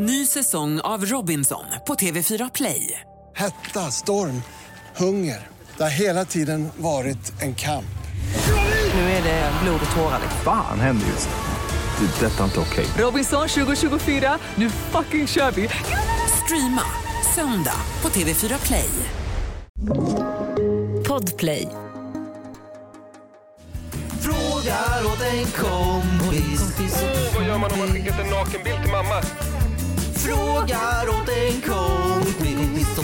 Ny säsong av Robinson på TV4 Play. Hetta, storm, hunger. Det har hela tiden varit en kamp. Nu är det blod och tårar. Fan händer just nu. Det. är Detta är inte okej. Robinson 2024, nu fucking kör vi! Streama söndag på TV4 Play. Podplay. Frågar åt en kompis. Vad gör man om man skickat en nakenbild till mamma? Frågar åt en kompis.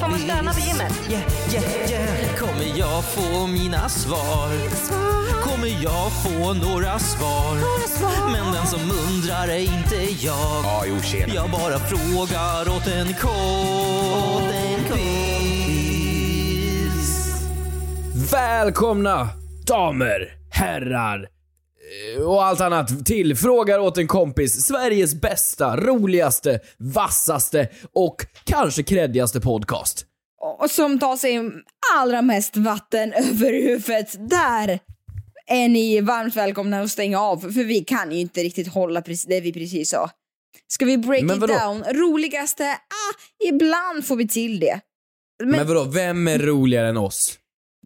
Får man stöna på gymmet? Yeah, yeah, yeah. Kommer jag få mina svar? Kommer jag få några svar? Men den som undrar är inte jag. Ja, jo, tjena. Jag bara frågar åt en kompis. Välkomna damer, herrar och allt annat till Frågar åt en kompis, Sveriges bästa, roligaste, vassaste och kanske kreddigaste podcast. och som tar sig allra mest vatten över huvudet. Där är ni varmt välkomna att stänga av, för vi kan ju inte riktigt hålla det vi precis sa. Ska vi break it down? Roligaste? Ah, ibland får vi till det. Men, Men, vadå, vem är roligare än oss?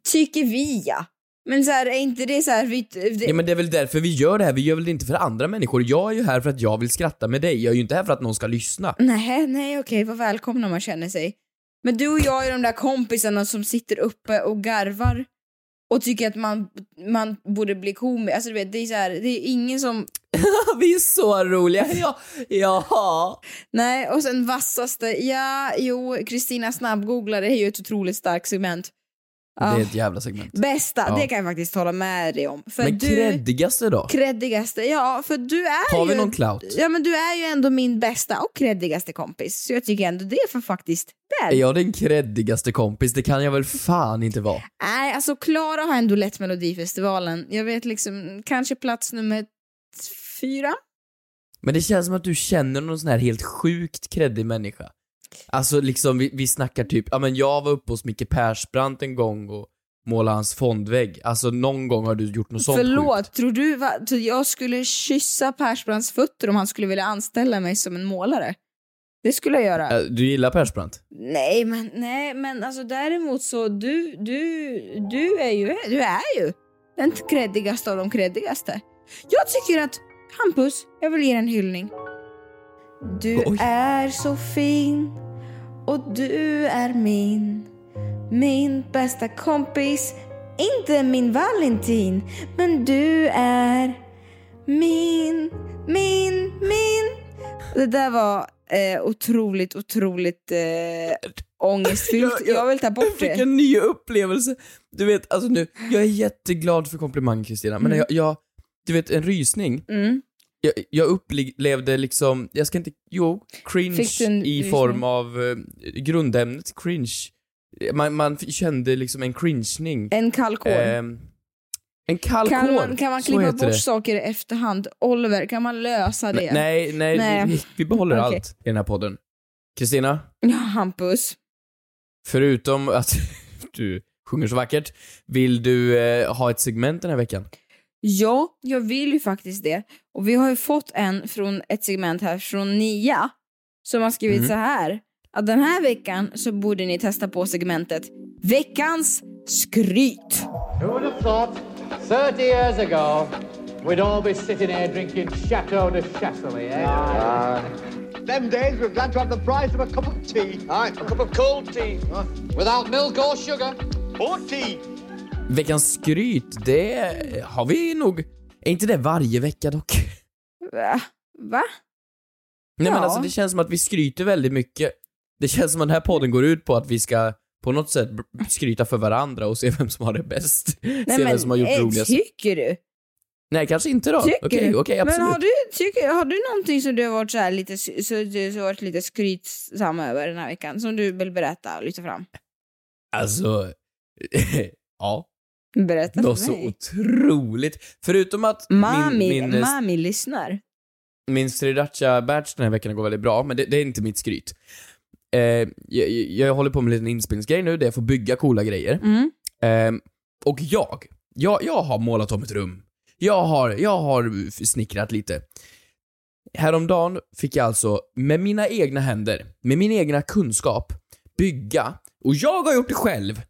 tycker vi ja. Men så här, är inte det så här... Vi, det, Ja men det är väl därför vi gör det här, vi gör väl det inte för andra människor. Jag är ju här för att jag vill skratta med dig, jag är ju inte här för att någon ska lyssna. Nej, nej okej, vad välkomna man känner sig. Men du och jag är de där kompisarna som sitter uppe och garvar och tycker att man, man borde bli komiker. Alltså du vet, det är så här, det är ingen som... vi är så roliga, ja, ja. Nej, och sen vassaste, ja, jo, Kristina snabbgooglare är ju ett otroligt starkt segment. Det är ett jävla segment. Bästa, Ja. det kan jag faktiskt hålla med dig om. För Men du, creddigaste då? Creddigaste, ja, för du är Har vi ju... någon clout? Ja, men du är ju ändå min bästa och creddigaste kompis. Så jag tycker ändå det får faktiskt... Där. Är jag den creddigaste kompis? Det kan jag väl fan inte vara. Nej, alltså Klara har ändå lett Melodifestivalen. Jag vet liksom, kanske plats nummer fyra? Men det känns som att du känner någon sån här helt sjukt creddig människa. Alltså liksom, vi, vi snackar typ, ja men jag var uppe hos Micke Persbrandt en gång och målade hans fondvägg. Alltså någon gång har du gjort något sånt Förlåt, sjukt. tror du va, jag skulle kyssa Persbrandts fötter om han skulle vilja anställa mig som en målare? Det skulle jag göra. Äh, Du gillar Persbrandt? Nej, men, nej, men alltså däremot så, du, du, du är ju, du är ju den creddigaste av de creddigaste. Jag tycker att, Hampus, jag vill ge en hyllning. Du Oj. är så fin och du är min, min bästa kompis. Inte min Valentin, men du är min, min, min. Det där var eh, otroligt, otroligt eh, ångestfyllt. Jag- jag- Jag vill ta Jag bort fick det. en ny upplevelse. Du vet, alltså nu, jag är jätteglad för komplimangen Kristina, men Mm. jag, jag, du vet en rysning. Mm. Jag, jag upplevde liksom, jag ska inte, jo, cringe en i form av eh, grundämnet cringe. Man, man kände liksom en cringening. En kallkår. Ehm, en kall kan, man, kan man klippa bort det. saker i efterhand? Oliver, kan man lösa det? Nej, nej, Nej. Vi, vi behåller Okej. allt i den här podden. Kristina, Ja, Hampus. förutom att du sjunger så vackert, vill du eh, ha ett segment den här veckan? Ja, jag vill ju faktiskt det. Och vi har ju fått en från ett segment här från Nia som har skrivit Mm. så här. Att den här veckan så borde ni testa på segmentet Veckans skryt. Who would have thought 30 years ago we'd all be sitting here drinking Chateau de Chasselet, eh? Them days we're glad to have the price of a cup of tea. Aye, a cup of cold tea. Without milk or sugar. Or tea. Veckans skryt, det har vi nog... Är inte det varje vecka dock? Va? Va? Nej men Ja. alltså det känns som att vi skryter väldigt mycket. Det känns som att den här podden går ut på att vi ska på något sätt skryta för varandra och se vem som har det bäst. se vem som har gjort eh, roligast. tycker du? Nej, kanske inte då. Tycker Okej, du? okej, absolut. Men har du, tycker, har du någonting som du har varit så här lite, så, så, du har varit lite skrytsam över den här veckan som du vill berätta och lyfta fram? Alltså, ja. Berätta för så mig. otroligt. Förutom att Mami, min, min, mami lyssnar. min sriracha-batch den här veckan går väldigt bra, men det, det är inte mitt skryt. Eh, jag, jag håller på med en liten inspelningsgrej nu där jag får bygga coola grejer. Mm. Eh, och jag, jag, jag har målat om ett rum. Jag har, jag har snickrat lite. Häromdagen fick jag alltså med mina egna händer, med min egna kunskap, bygga, och jag har gjort det själv,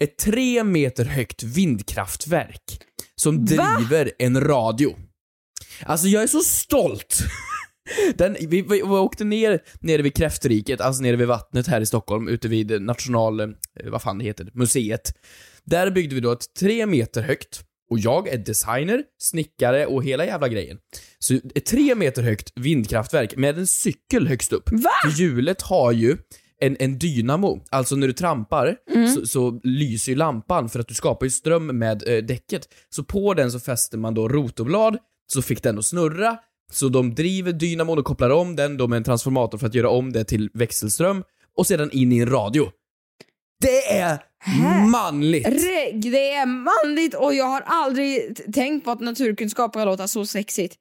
ett tre meter högt vindkraftverk som driver en radio. Alltså jag är så stolt! Den, vi, vi, åkte ner nere vid Kräftriket, alltså nere vid vattnet här i Stockholm, ute vid national... eh, vad fan det heter, museet. Där byggde vi då ett tre meter högt, och jag är designer, snickare och hela jävla grejen. Så ett tre meter högt vindkraftverk med en cykel högst upp. Va? För hjulet har ju en, en dynamo, alltså när du trampar så, så lyser ju lampan för att du skapar ju ström med eh, däcket. Så på den så fäster man då rotorblad, så fick den att snurra, så de driver dynamon och kopplar om den då med en transformator för att göra om det till växelström, och sedan in i en radio. Det är manligt! Det är manligt och jag har aldrig tänkt på att naturkunskap kan låta så sexigt.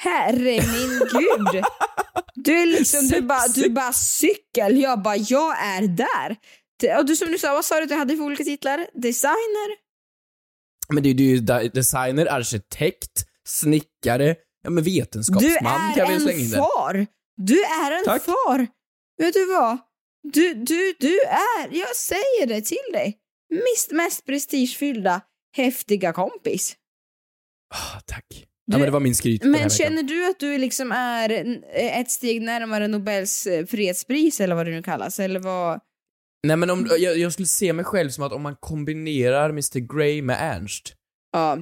Herre min gud! Du är liksom, du bara, du bara cykel, jag bara, jag är där. Och du som du sa, vad sa du att du hade för olika titlar? Designer? Men det är ju de- designer, arkitekt, snickare, ja men Du vetenskapsman kan är väl slänga in en det. far! Du är en Tack. far! Vet du vad? Du, du, du är, jag säger det till dig, mest, mest prestigefyllda, häftiga kompis. Ah, tack. Du- ja men det var min skryt Men känner du att du liksom är ett steg närmare Nobels eh, fredspris eller vad det nu kallas? Eller vad? Nej men om, jag, jag skulle se mig själv som att om man kombinerar Mr Grey med Ernst, Ja,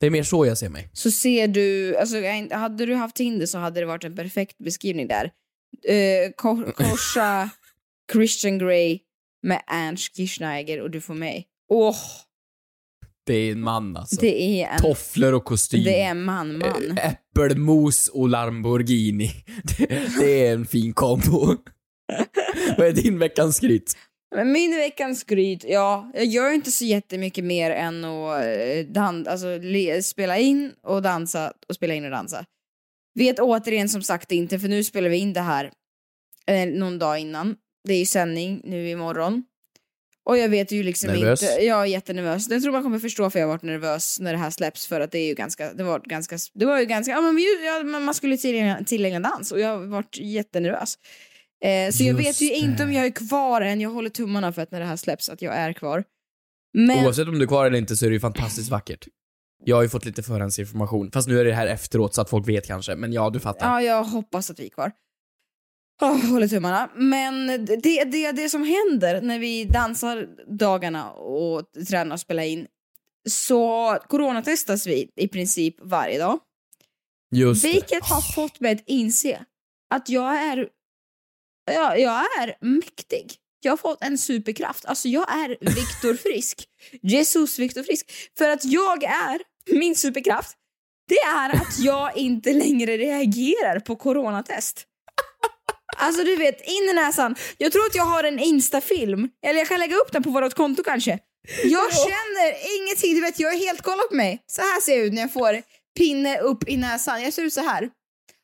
det är mer så jag ser mig. så ser du, alltså hade du haft Tinder så hade det varit en perfekt beskrivning där. Eh, ko- korsa Christian Grey med Ernst Kirchsteiger och du får mig. Åh, Det är en man alltså. det är en, Tofflor och kostym. det är en man-man. Eh, Äppelmos och Lamborghini. Det, det är en fin kombo. Vad är din veckans skryt? Men min veckans skryt, ja, jag gör inte så jättemycket mer än att eh, dan- alltså, spela in och dansa och spela in och dansa. Vet återigen som sagt inte, för nu spelar vi in det här eh, någon dag innan. Det är ju sändning nu imorgon. Och jag vet ju liksom Nervös? inte, jag är jättenervös. Jag tror man kommer förstå för jag har varit nervös när det här släpps för att det är ju ganska, det var ganska, det var ju ganska, ja men, ja, man skulle tillägna, tillägna dans och jag har varit jättenervös. Eh, så jag Just vet ju det. inte om jag är kvar än, jag håller tummarna för att när det här släpps att jag är kvar. Men, Oavsett om du är kvar eller inte så är det ju fantastiskt vackert. Jag har ju fått lite förhandsinformation, fast nu är det här efteråt så att folk vet kanske, men ja, du fattar. ja jag hoppas att vi är kvar. Oh, håller tummarna. Men det, det, det som händer när vi dansar dagarna och tränar och spelar in så coronatestas vi i princip varje dag. Just det. Vilket har fått mig att inse att jag är, ja, jag är mäktig. Jag har fått en superkraft. Alltså jag är Viktor Frisk. Jesus Viktor Frisk. För att jag är, min superkraft, det är att jag inte längre reagerar på coronatest. Alltså du vet, in i näsan. Jag tror att jag har en instafilm, eller jag kan lägga upp den på vårt konto kanske. Jag känner ingenting, du vet jag är helt kolla på mig. Så här ser jag ut när jag får pinne upp i näsan. Jag ser ut så här.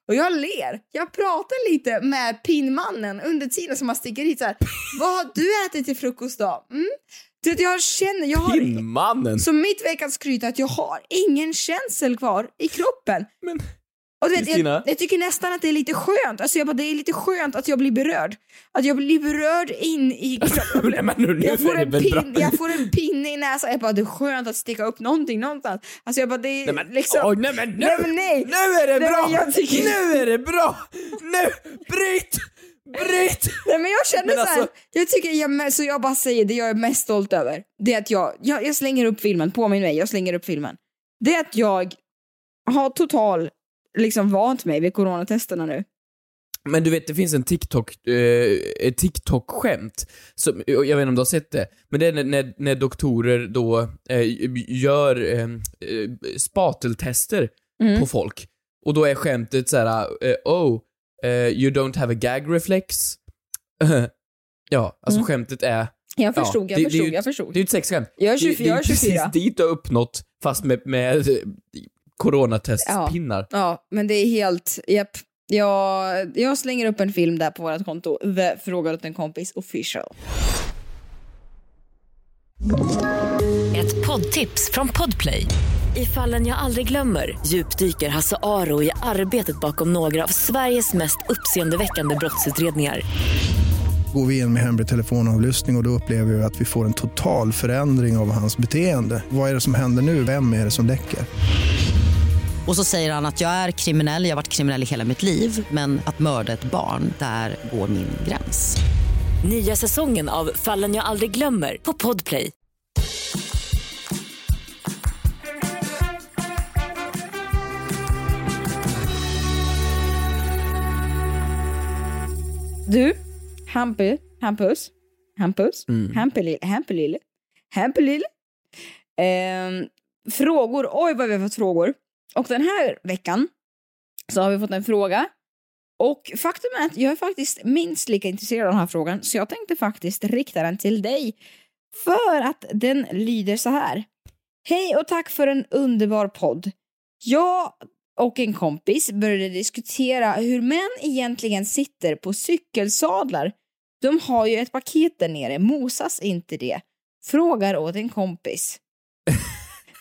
Och jag ler. Jag pratar lite med pinmannen under tiden som han sticker hit så här. Vad har du ätit till frukost då? Mm? Du vet, jag känner, jag har... Pinnmannen! Så mitt veckans skryt är att jag har ingen känsel kvar i kroppen. Men, och du vet, jag, jag tycker nästan att det är lite skönt. Alltså jag bara, det är lite skönt att jag blir berörd. Att jag blir berörd in i. Nej, men nu, nu Jag får, en pin, jag får en pinne i näsan. Jag bara, det är skönt att sticka upp någonting någonstans. Alltså jag bara, det är Nej men, liksom... oj, nej men nu! Nej, men nej. Nu är det Nej, bra! tycker- Nu är det bra! Nu! Bryt! Bryt! Nej men jag känner Men så här, alltså- jag tycker jag, så jag bara säger det jag är mest stolt över. Det är att jag, jag, jag slänger upp filmen, påminn mig, jag slänger upp filmen. Det är att jag har total, liksom vant mig vid coronatesterna nu. Men du vet, det finns en TikTok, eh, TikTok-skämt, som, jag vet inte om du har sett det, men det är när, när, när doktorer då eh, gör eh, eh, spateltester Mm. på folk. Och då är skämtet så här: eh, oh, eh, you don't have a gag reflex. ja, alltså Mm. skämtet är... Jag förstod, ja, jag det, det förstod, ju- jag förstod. Det är ju ett sexskämt. Jag är Det- 24, det jag är 24. precis dit du har uppnått, fast med, med coronatestpinnar. Ja, men det är helt, japp. Jag, jag slänger upp en film där på vårt konto, The Frågar åt en kompis official. Ett poddtips från Podplay. I fallen jag aldrig glömmer djupdyker Hasse Aro i arbetet bakom några av Sveriges mest uppseendeväckande brottsutredningar. Går vi in med hemlig telefonavlyssning och, och då upplever vi att vi får en total förändring av hans beteende. Vad är det som händer nu? Vem är det som läcker? Och så säger han att jag är kriminell, jag har varit kriminell i hela mitt liv men att mörda ett barn, där går min gräns. Nya säsongen av Fallen jag aldrig glömmer på Podplay. Du, Hampu, Hampus, Hampus, Mm. Hampelille, Hampelille, Hampelille. Ehm, frågor, oj vad vi har fått frågor. Och den här veckan så har vi fått en fråga. Och faktum är att jag är faktiskt minst lika intresserad av den här frågan, så jag tänkte faktiskt rikta den till dig. För att den lyder så här. Hej och tack för en underbar podd. Jag och en kompis började diskutera hur män egentligen sitter på cykelsadlar. De har ju ett paket där nere, mosas inte det? Frågar åt en kompis.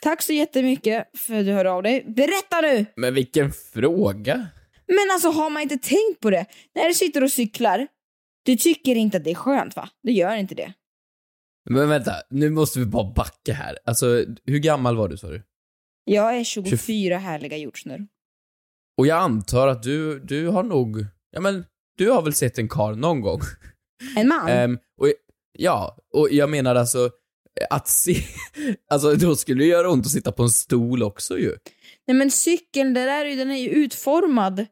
Tack så jättemycket för att du hörde av dig. Berätta nu! Men vilken fråga. Men alltså har man inte tänkt på det? När du sitter och cyklar, du tycker inte att det är skönt va? Du gör inte det. Men vänta, nu måste vi bara backa här. Alltså, hur gammal var du sa du? Jag är 24 härliga jordsnurr. Och jag antar att du, du har nog, ja men, du har väl sett en karl någon gång? En man? Ehm, och, ja, och jag menar alltså, att se, alltså då skulle det göra ont att sitta på en stol också ju. Nej men cykeln, det där, är ju- den är ju utformad.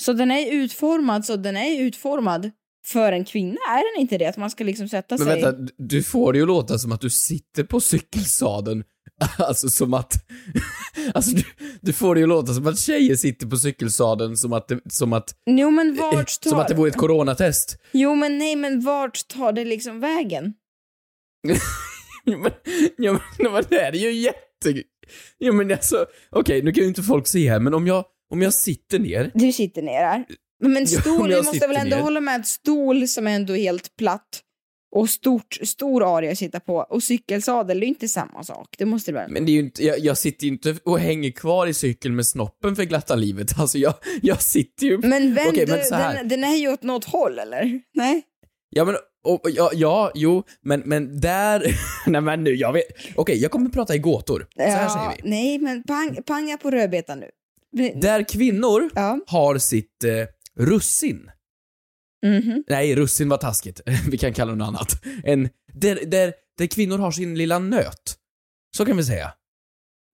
Så den är utformad, så den är utformad för en kvinna, är den inte det? Att man ska liksom sätta Men sig... vänta, du får det ju låta som att du sitter på cykelsadeln, alltså som att, alltså du, du får det ju låta som att tjejer sitter på cykelsadeln som att, det, som att, Jo men vart tar... som att det vore ett coronatest. Jo men nej, men vart tar det liksom vägen? Ja men, ja, men, det är ju jätte... Ja men alltså, okej nu kan ju inte folk se här, men om jag, om jag sitter ner, Du sitter ner här. Men Ja, stol, om du måste väl ändå ner. hålla med att stol som är ändå helt platt och stort, stor area att sitta på och cykelsadel, det är ju inte samma sak. Det måste det väl? men det är ju inte, jag, jag sitter ju inte och hänger kvar i cykeln med snoppen för glatta livet, alltså jag, jag sitter ju... Men vänd, Okej, men så här. den, den är ju åt något håll eller? Nej? Ja men, och, ja, ja, jo, men, men där, nej men nu, jag vet, okej jag kommer prata i gåtor. Så här säger vi. Nej, men pang, panga på rödbetan nu. Där kvinnor Ja. har sitt eh, russin. Mhm. Nej, russin var taskigt. vi kan kalla det något annat. En, där, där, där kvinnor har sin lilla nöt. Så kan vi säga.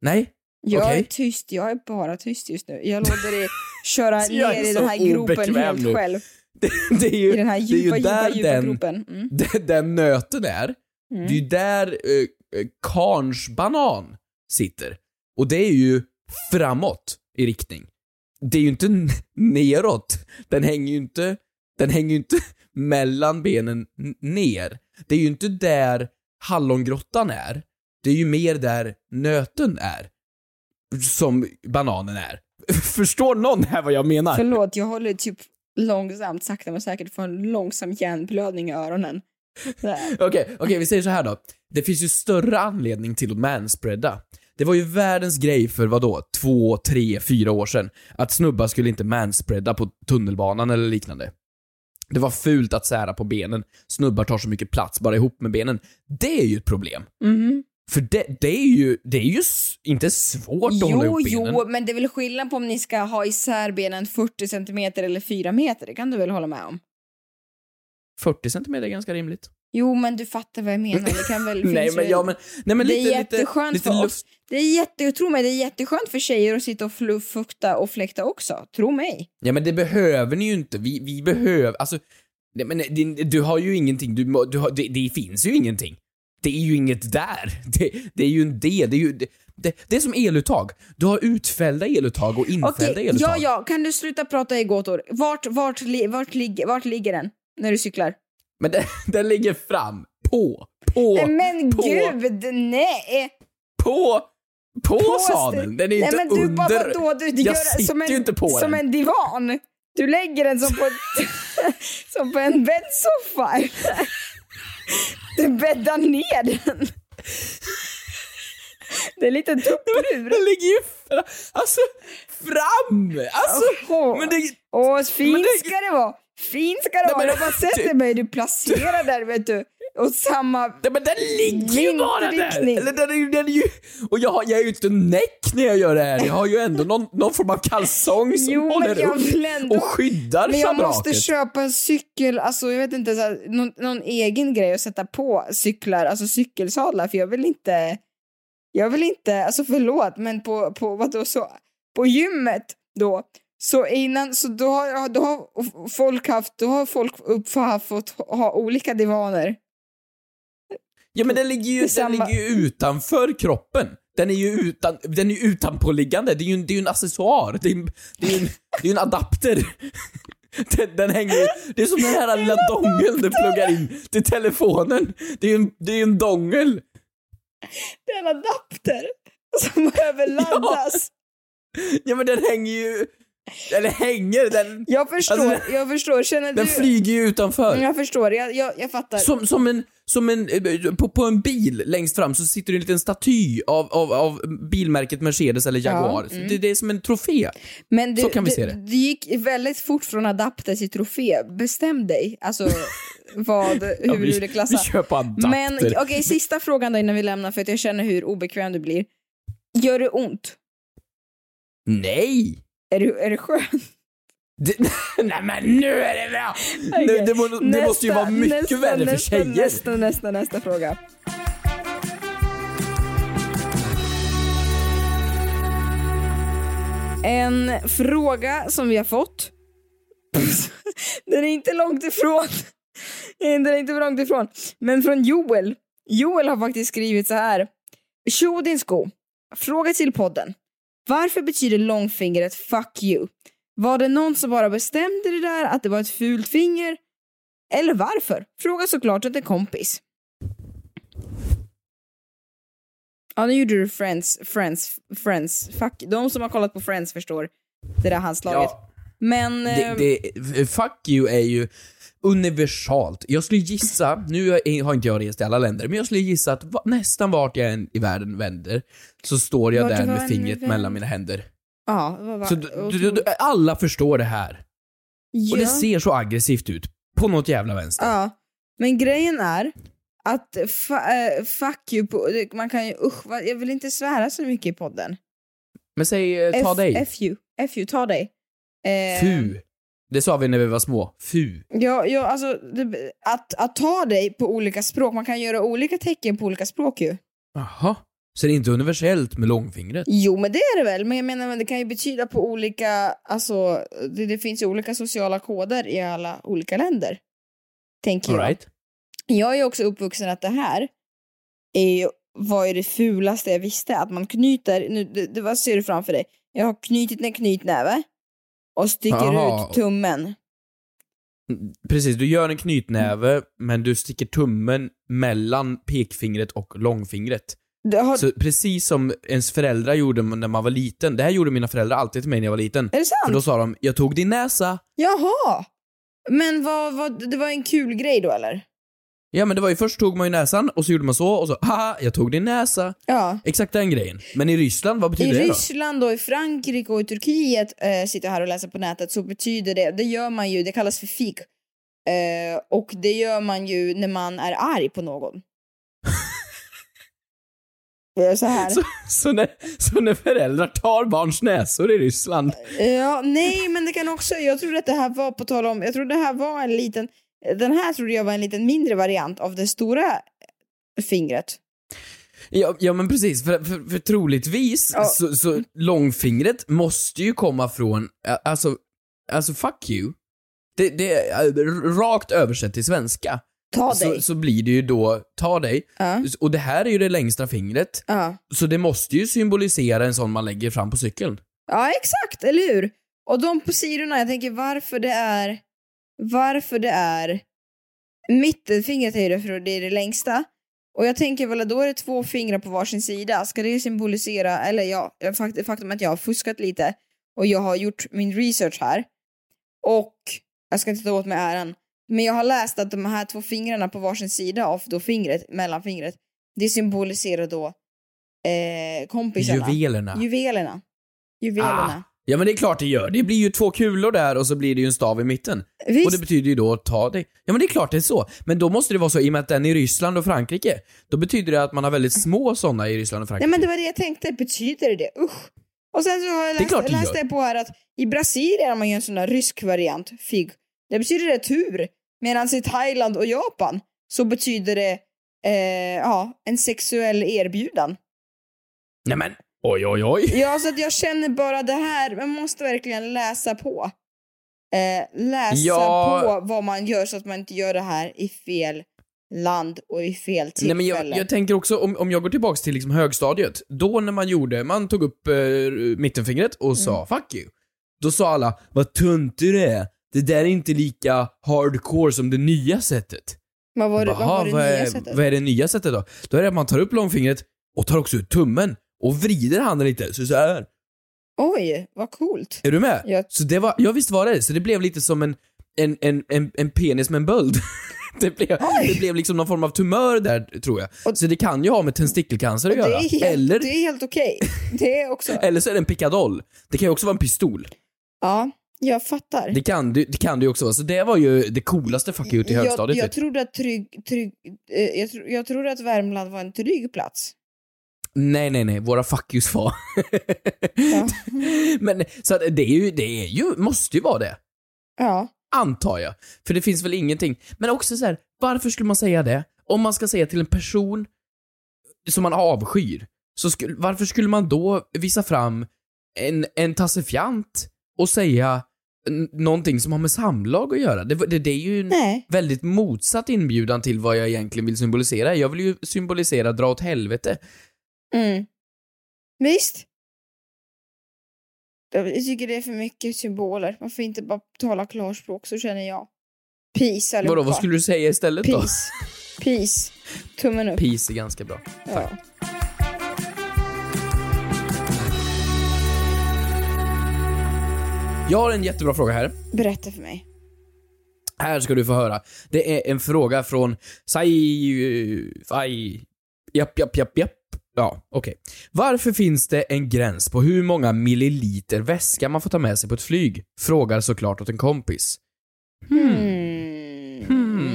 Nej? Jag Okej. är tyst, jag är bara tyst just nu. Jag låter dig köra ner i den här gropen helt nu. själv. Det, det är ju, I den här det är ju djupa, djupa, där djupa den. Mm. den, den nöten är. Mm. Det är ju där eh, eh, Karns banan sitter. Och det är ju framåt i riktning. Det är ju inte neråt. Den hänger ju inte, den hänger ju inte mellan benen ner. Det är ju inte där hallongrottan är. Det är ju mer där nöten är. Som bananen är. Förstår någon här vad jag menar? Förlåt, jag håller typ långsamt, sakta men säkert får en långsam hjärnblödning i öronen. Okej, okej, vi säger så här då. Det finns ju större anledning till att manspreada. Det var ju världens grej för vad då? två, tre, fyra år sedan. Att snubbar skulle inte manspreada på tunnelbanan eller liknande. Det var fult att sära på benen. Snubbar tar så mycket plats bara ihop med benen. Det är ju ett problem. Mhm. För det, det är ju, det är ju inte svårt att hålla Jo, ihop benen. jo, men det är väl skillnad på om ni ska ha isär benen 40 centimeter eller 4 meter, det kan du väl hålla med om? 40 cm är ganska rimligt. Jo, men du fattar vad jag menar. Det kan väl Nej men, ja, men, nej, men det lite, är jätteskönt lite, för oss. Det är jätte, tro mig, det är jätteskönt för tjejer att sitta och fukta och fläkta också. Tro mig. Ja men det behöver ni ju inte. Vi, vi behöver, alltså, nej, men det, du har ju ingenting, du, du har, det, det finns ju ingenting. Det är ju inget där. Det, det är ju en del, det är ju, det, det, det är som eluttag. Du har utfällda eluttag och infällda Okej, eluttag. ja, ja, kan du sluta prata i gåtor? Vart, vart, li, vart, ligger, vart ligger den när du cyklar? Men den, den ligger fram, på, på, Nej, men på, gud, nej! på, på, På sadeln. Den är ju nej, inte men du, under. Bara, vadå, du, du jag gör sitter som en, ju inte på Som den. en divan. Du lägger den som på, som på en bäddsoffa. Du bäddar ner den. Det är en liten tupplur. Den ligger ju fra, alltså, fram! Alltså, men det... Åh, fint men det- ska det vara! Fint ska det vara! Jag bara sätter mig, du placerar där vet du. Och samma... Nej, men den ligger ju bara där! Eller den är, den är ju... Och jag, har, jag är ju inte näck när jag gör det här. Jag har ju ändå någon, någon form av kalsong som Jo, håller upp ändå... och skyddar Men jag måste köpa en cykel, alltså jag vet inte, så här, någon, någon egen grej att sätta på cyklar, alltså cykelsadlar, för jag vill inte... Jag vill inte, alltså förlåt, men på, på vadå så, på gymmet då, så innan, så då har, då har folk haft, då har folk upp, haft, fått ha olika divaner. Ja men den ligger ju, den ligger ju utanför kroppen. Den är ju utan, den är utanpåliggande. Det är ju en, det är en accessoar. Det är, ju- det är en, det är en adapter. Den, den hänger det är som den här lilla dongeln du pluggar in till telefonen. Det är ju en, det är en dongel. Det är en adapter som behöver laddas. Ja men den hänger ju, eller hänger, den, Jag förstår, Alltså, jag förstår. Känner den du... flyger ju utanför. Jag förstår, jag, jag, jag fattar. Som, som en, som en, eh, på, på en bil längst fram så sitter det en liten staty av, av, av bilmärket Mercedes eller Jaguar. Ja, mm. det, det är som en trofé. Men det, Så kan vi det, se det. Det gick väldigt fort från adapter till trofé. Bestäm dig. Alltså vad, hur Ja, vi- du vill klassa. vi kör på adapter. Men okej, sista frågan då innan vi lämnar för att jag känner hur obekväm du blir. Gör det ont? Nej! Är du, är det skönt? Det, nej men nu är det bra! Nu, det, må, det Nästa, måste ju vara mycket nästa, värre för nästa, tjejer. Nästa, nästa, nästa fråga. En fråga som vi har fått. Den är inte långt ifrån. Den är inte långt ifrån. Men från Joel. Joel har faktiskt skrivit så här. Tjo din sko. Fråga till podden. Varför betyder långfingret fuck you? Var det någon som bara bestämde det där att det var ett fult finger? Eller varför? Fråga såklart inte en kompis. Ja, nu gjorde du Friends, Friends, Friends. Fuck. De som har kollat på Friends förstår det där handslaget. Ja. Men... Det, eh, det, fuck you är ju universalt. Jag skulle gissa, nu har inte jag rest i alla länder, men jag skulle gissa att va, nästan vart jag än i världen vänder så står jag Vart där med fingret mellan mina händer. Ja, vad var... Så du, du, du, alla förstår det här. ja. Och det ser så aggressivt ut. På något jävla vänster. Ja, men grejen är att eh, fuck you på, man kan ju, usch, vad, jag vill inte svära så mycket i podden. Men säg, eh, ta F, dig. F you, F you, ta dig. Eh, Fu. Det sa vi när vi var små. Fu. Ja, ja alltså det, att, att ta dig på olika språk, man kan göra olika tecken på olika språk ju. Jaha. Så det är inte universellt med långfingret? Jo, men det är det väl. Men jag menar, men det kan ju betyda på olika, alltså det, det finns ju olika sociala koder i alla olika länder. Tänker All jag. right. Jag är också uppvuxen att det här är var ju det fulaste jag visste. Att man knyter, nu, det, det, vad ser du framför dig? Jag har knutit en knytnäve och sticker Jaha. ut tummen. Precis, du gör en knytnäve, men du sticker tummen mellan pekfingret och långfingret. Har, Så precis som ens föräldrar gjorde när man var liten. Det här gjorde mina föräldrar alltid till mig när jag var liten. Är det sant? För då sa de, jag tog din näsa. Jaha! Men vad, vad, det var en kul grej då eller? Ja men det var ju först tog man ju näsan och så gjorde man så och så, haha, jag tog din näsa. Ja. Exakt den grejen. Men i Ryssland, vad betyder I det då? Ryssland och i Frankrike och i Turkiet, eh, sitter jag här och läser på nätet, så betyder det, det gör man ju, det kallas för fik. Eh, och det gör man ju när man är arg på någon. Det är så här. Så, så, när, så när föräldrar tar barns näsor i Ryssland. Ja, nej, men det kan också, jag trodde att det här var, på tal om, jag trodde det här var en liten, den här trodde jag var en liten mindre variant av det stora fingret. Ja, ja men precis, för, för, för troligtvis Ja. så, så långfingret måste ju komma från, alltså, alltså fuck you. Det, det är rakt översatt till svenska. Ta så, dig. så blir det ju då, ta dig. Ja. Och det här är ju det längsta fingret. Ja. Så det måste ju symbolisera en sån man lägger fram på cykeln. Ja, exakt, eller hur? Och de på sidorna, jag tänker varför det är, varför det är, mittenfingret är det för det är det längsta. Och jag tänker väl att då är det två fingrar på varsin sida. Ska det symbolisera, eller ja, fakt- faktum att jag har fuskat lite och jag har gjort min research här. Och jag ska inte ta åt mig äran, men jag har läst att de här två fingrarna på varsin sida av då fingret, mellanfingret, det symboliserar då eh, kompisarna. Juvelerna. Juvelerna. Juvelerna. Ah, ja men det är klart det gör. Det blir ju två kulor där och så blir det ju en stav i mitten. Visst. Och det betyder ju då ta dig. Ja men det är klart det är så. Men då måste det vara så i och med att den är i Ryssland och Frankrike. Då betyder det att man har väldigt små sådana i Ryssland och Frankrike. Nej men det var det jag tänkte, betyder det? Usch. Och sen så har jag Det läst, det läste jag på här att i Brasilien har man ju en sån där rysk variant, fig. Det betyder retur. Medan i Thailand och Japan så betyder det eh, ja, en sexuell erbjudan. Nej men, oj oj oj. Ja, så att jag känner bara det här, man måste verkligen läsa på. Eh, läsa Ja. på vad man gör så att man inte gör det här i fel land och i fel Nej, tillfälle. men jag, jag tänker också, om, om jag går tillbaks till liksom högstadiet, då när man gjorde, man tog upp eh, mittenfingret och sa Mm. 'fuck you' Då sa alla 'vad töntig du är, det där är inte lika hardcore som det nya sättet' vad var det, Jag vad bara, var det "Ha, vad, nya är, sättet? vad är det nya sättet då? Då är det att man tar upp långfingret och tar också ut tummen och vrider handen lite, så så här. Oj, vad coolt. Är du med? Ja. Så det var, ja visst var det så det blev lite som en, en, en, en, en penis med en böld. det, blev, det blev liksom någon form av tumör där, tror jag. så det kan ju ha med testikelcancer att Och det göra. är helt, Eller, det är helt okej. Det är också... eller så är det en pickadoll. Det kan ju också vara en pistol. Ja, jag fattar. Det kan, det, det kan det ju också vara. Så det var ju det coolaste fuck you till jag, högstadiet. jag vet du. trodde att trygg, trygg, eh, jag, tro, jag trodde att Värmland var en trygg plats. Nej, nej, nej. Våra fuck yous var... Men så att det är ju, det är ju, måste ju vara det. Ja. Antar jag. För det finns väl ingenting. Men också så här, varför skulle man säga det? Om man ska säga till en person som man avskyr, så skulle, varför skulle man då visa fram en, en tassefjant och säga någonting som har med samlag att göra? Det, det, det är ju en Nej. väldigt motsatt inbjudan till vad jag egentligen vill symbolisera. Jag vill ju symbolisera dra åt helvete. Mm. Visst. Jag tycker det är för mycket symboler. Man får inte bara tala klarspråk, så känner jag. Peace allihopa. Vadå, vad skulle du säga istället då? Peace. Peace. Tummen upp. Peace är ganska bra. Ja. Jag har en jättebra fråga här. Berätta för mig. Här ska du få höra. Det är en fråga från Sai... Fai... Japp, japp, japp, japp. Ja, okej. Varför finns det en gräns på hur många milliliter väska man får ta med sig på ett flyg? Frågar såklart åt en kompis. Hmm. Hmm.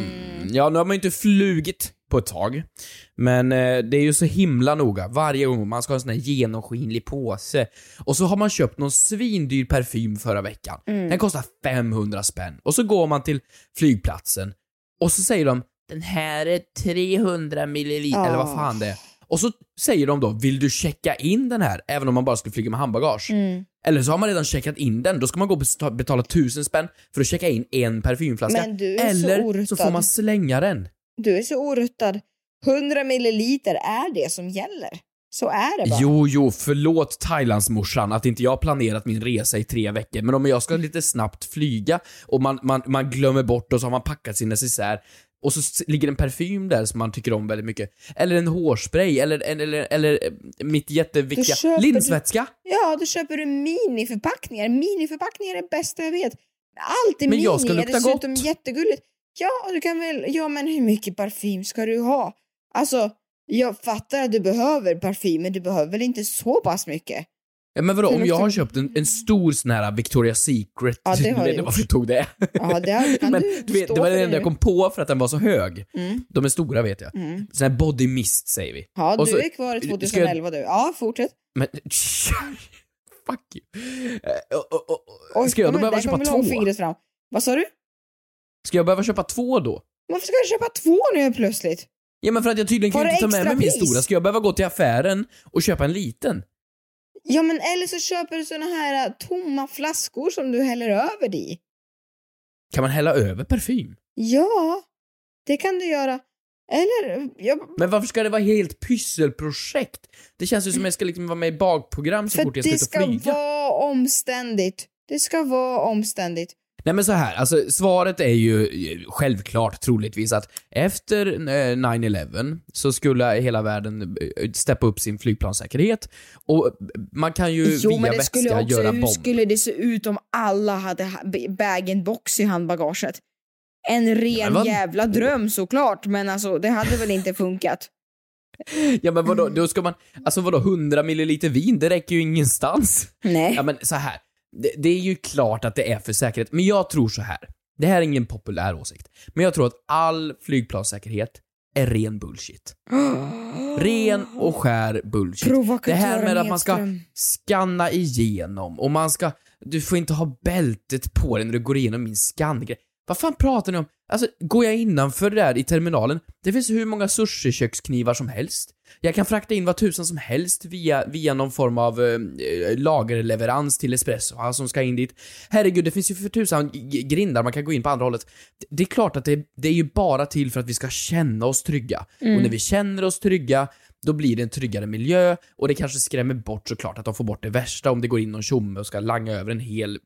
Ja, nu har man ju inte flugit på ett tag. Men eh, det är ju så himla noga. Varje gång man ska ha en sån här genomskinlig påse. Och så har man köpt någon svindyr parfym förra veckan. Mm. Den kostar 500 spänn. Och så går man till flygplatsen. Och så säger de Den här är 300 milliliter, eller vad fan det är. Och så säger de då, vill du checka in den här? Även om man bara skulle flyga med handbagage. Mm. Eller så har man redan checkat in den, då ska man gå och betala tusen spänn för att checka in en parfymflaska. Men du är så Eller så, oruttad. får man slänga den. Du är så oruttad. 100 milliliter är det som gäller. Så är det bara. Jo, jo, förlåt Thailandsmorsan att inte jag har planerat min resa i tre veckor, men om jag ska lite snabbt flyga och man, man, man glömmer bort och så har man packat sin necessär och så ligger en parfym där som man tycker om väldigt mycket. Eller en hårspray, eller, eller, eller eh, mitt jätteviktiga linsvätska. Ja, då köper du miniförpackningar. Miniförpackningar är det bästa jag vet. Allt är Men mini, jag ska är lukta dessutom gott. jättegulligt. Ja, du kan väl... Ja, men hur mycket parfym ska du ha? Alltså, jag fattar att du behöver parfym, men du behöver väl inte så pass mycket? Ja, men vadå, om jag har köpt en, en stor sån här Victoria's Secret, Ja, det har jag varför jag tog det. Ja, det kan men du vet, det var det enda jag kom på för att den var så hög. Mm. De är stora vet jag. Mm. Sån här body mist säger vi. Ja, Och du så- är kvar i ska jag- 2011 du. Ja, fortsätt. Men... Fuck you. Och- och- Oj, Ska jag då behöva köpa två? Fram. Vad sa du? Ska jag behöva köpa två då? Varför ska du köpa två nu plötsligt? Ja men för att jag tydligen kan inte ta med mig min stora. Ska jag behöva gå till affären och köpa en liten? Ja, men eller så köper du såna här äh, tomma flaskor som du häller över det i. Kan man hälla över parfym? Ja, det kan du göra. Eller, jag, Men varför ska det vara helt pysselprojekt? Det känns ju som att jag ska liksom vara med i bakprogram så för fort jag det ska ut och ska flyga. vara omständigt. Det ska vara omständigt. Nej men så här, alltså svaret är ju eh, självklart troligtvis att efter eh, 9-11 så skulle hela världen eh, steppa upp sin flygplanssäkerhet och man kan ju Jo, via men det vätska skulle också, göra hur skulle det se ut om alla hade bag-in-box i handbagaget? En ren vad- jävla dröm såklart, men alltså det hade väl inte funkat. Ja men vadå, då ska man, alltså vadå 100 milliliter vin, det räcker ju ingenstans. Nej. Ja men så här. Det, det är ju klart att det är för säkerhet, men jag tror så här. Det här är ingen populär åsikt, men jag tror att all flygplanssäkerhet är ren bullshit. Ren och skär bullshit. Det här med att man ska scanna igenom och man ska, du får inte ha bältet på dig när du går igenom min skannegrej. Vad fan pratar ni om? Alltså, går jag innanför det där i terminalen, det finns hur många sushiköksknivar som helst. Jag kan frakta in vad tusan som helst via, via någon form av eh, lagerleverans till Espresso, som ska in dit. Herregud, det finns ju för tusan grindar man kan gå in på andra hållet. Det- är klart att det, det är ju bara till för att vi ska känna oss trygga. Mm. Och när vi känner oss trygga, då blir det en tryggare miljö och det kanske skrämmer bort såklart att de får bort det värsta om det går in någon tjomme och ska langa över en hel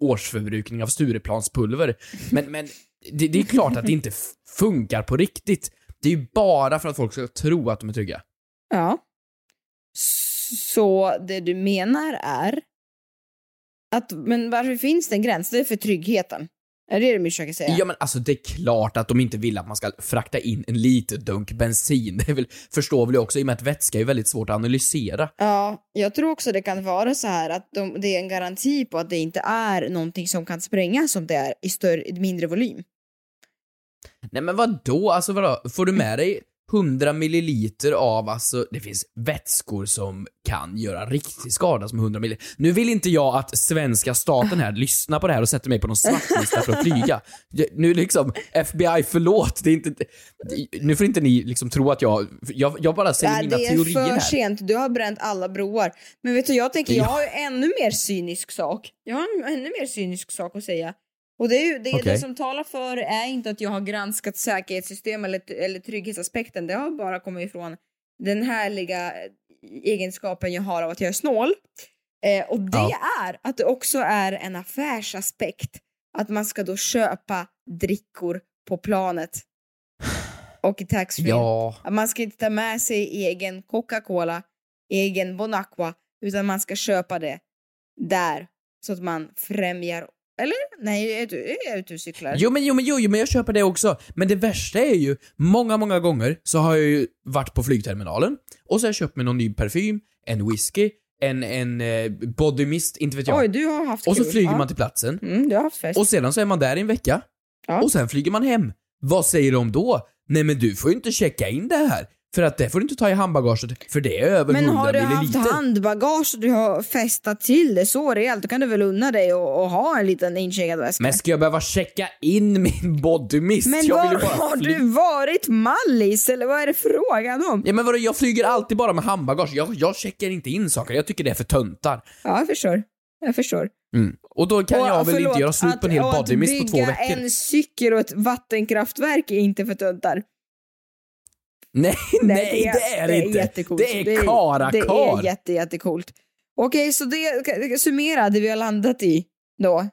årsförbrukning av Stureplanspulver. Men, men det, det är klart att det inte funkar på riktigt. Det är ju bara för att folk ska tro att de är trygga. Ja. Så det du menar är att, men varför finns det en gräns? Det är för tryggheten. Är det det du försöker säga? Ja men alltså det är klart att de inte vill att man ska frakta in en liten dunk bensin. Det är väl, förstår väl jag också i och med att vätska är väldigt svårt att analysera. Ja, jag tror också det kan vara så här att de, det är en garanti på att det inte är någonting som kan sprängas om det är i större, mindre volym. Nej men vad då? Alltså vadå? Får du med dig 100 milliliter av, alltså, det finns vätskor som kan göra riktig skada som 100 milliliter. Nu vill inte jag att svenska staten här lyssnar på det här och sätter mig på någon svartlista för att flyga. Nu liksom, FBI förlåt, det är inte, nu får inte ni liksom tro att jag, jag, jag bara säger Ja, mina det är teorier för här. sent, du har bränt alla broar. Men vet du, jag tänker, jag Ja. har ju ännu mer cynisk sak. Jag har en ännu mer cynisk sak att säga. Och det, är ju, det, Okej. det som talar för är inte att jag har granskat säkerhetssystem eller, eller trygghetsaspekten. Det har bara kommit ifrån den härliga egenskapen jag har av att jag är snål. Eh, och det Ja. är att det också är en affärsaspekt. Att man ska då köpa drickor på planet. Och i taxfree. Ja. Att man ska inte ta med sig egen Coca-Cola, egen Bonacqua, utan man ska köpa det där. Så att man främjar... Eller? Nej, är du, är ute och cyklar? Jo men, jo, men, jo, men jag köper det också. Men det värsta är ju, många, många gånger så har jag ju varit på flygterminalen och så har jag köpt mig någon ny parfym, en whisky, en, en eh, body mist, inte vet jag. Oj, du har haft och så kul. flyger Ja. man till platsen. Mm, du har haft fest. Och sedan så är man där i en vecka. Och sen flyger man hem. Vad säger de då? Nej men du får ju inte checka in det här. För att det får du inte ta i handbagaget, för det är över Men 100 har du haft handbagage och du har festat till det så rejält, då kan du väl unna dig och, och ha en liten incheckad väska? Men ska jag behöva checka in min body mist? Men jag var har du varit mallis eller vad är det frågan om? Ja men vadå, jag flyger alltid bara med handbagage. Jag, jag checkar inte in saker, jag tycker det är för töntar. Ja, jag förstår. Jag förstår. Mm. Och då kan Och, jag väl förlåt, inte göra slut på en hel att, body mist på två Att veckor. bygga en cykel och ett vattenkraftverk är inte för töntar. Nej, nej, det är, det inte. jättecoolt. Det är Det karakar. är jätte, jättecoolt. Okej, så det, summera det vi har landat i då.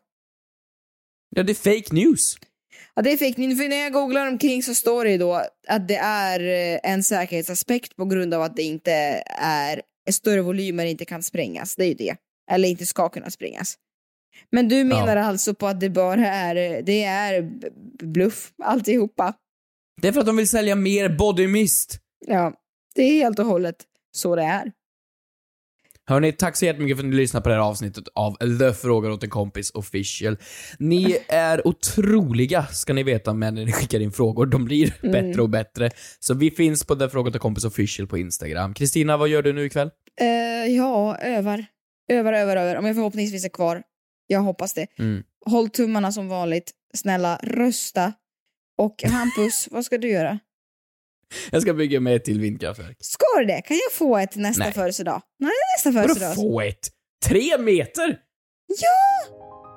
Ja, det är fake news. Ja, det är fake news. För när jag googlar omkring så står det ju då att det är eh, en säkerhetsaspekt på grund av att det inte är större volymer inte kan sprängas. Det är ju det. Eller inte ska kunna sprängas. Men du menar alltså på att det bara är, eh, det är bluff alltihopa? Det är för att de vill sälja mer body mist. Ja, det är helt och hållet så det är. Hörni, tack så jättemycket för att ni lyssnade på det här avsnittet av The Frågar åt en kompis official. Ni är otroliga, ska ni veta, med när ni skickar in frågor. De blir Mm. bättre och bättre. Så vi finns på The Frågar åt en kompis official på Instagram. Kristina, vad gör du nu ikväll? Eh, ja, övar. Övar, övar, övar. Om jag förhoppningsvis är kvar. Jag hoppas det. Mm. Håll tummarna som vanligt. Snälla, rösta. Och Hampus, vad ska du göra? Jag ska bygga mig ett till vindkraftverk. Ska du det? Kan jag få ett nästa Nej. födelsedag? Nej, nästa Vadå födelsedag. få ett? Tre meter? Ja!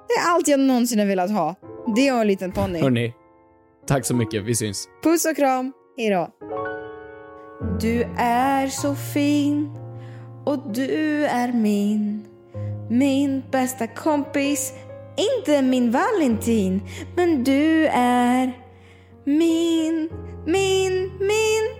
Det är allt jag någonsin har velat ha. Det och en liten ponny. Hörni, tack så mycket. Vi syns. Puss och kram. Hejdå. Du är så fin och du är min Min bästa kompis Inte min Valentin Men du är min, min, min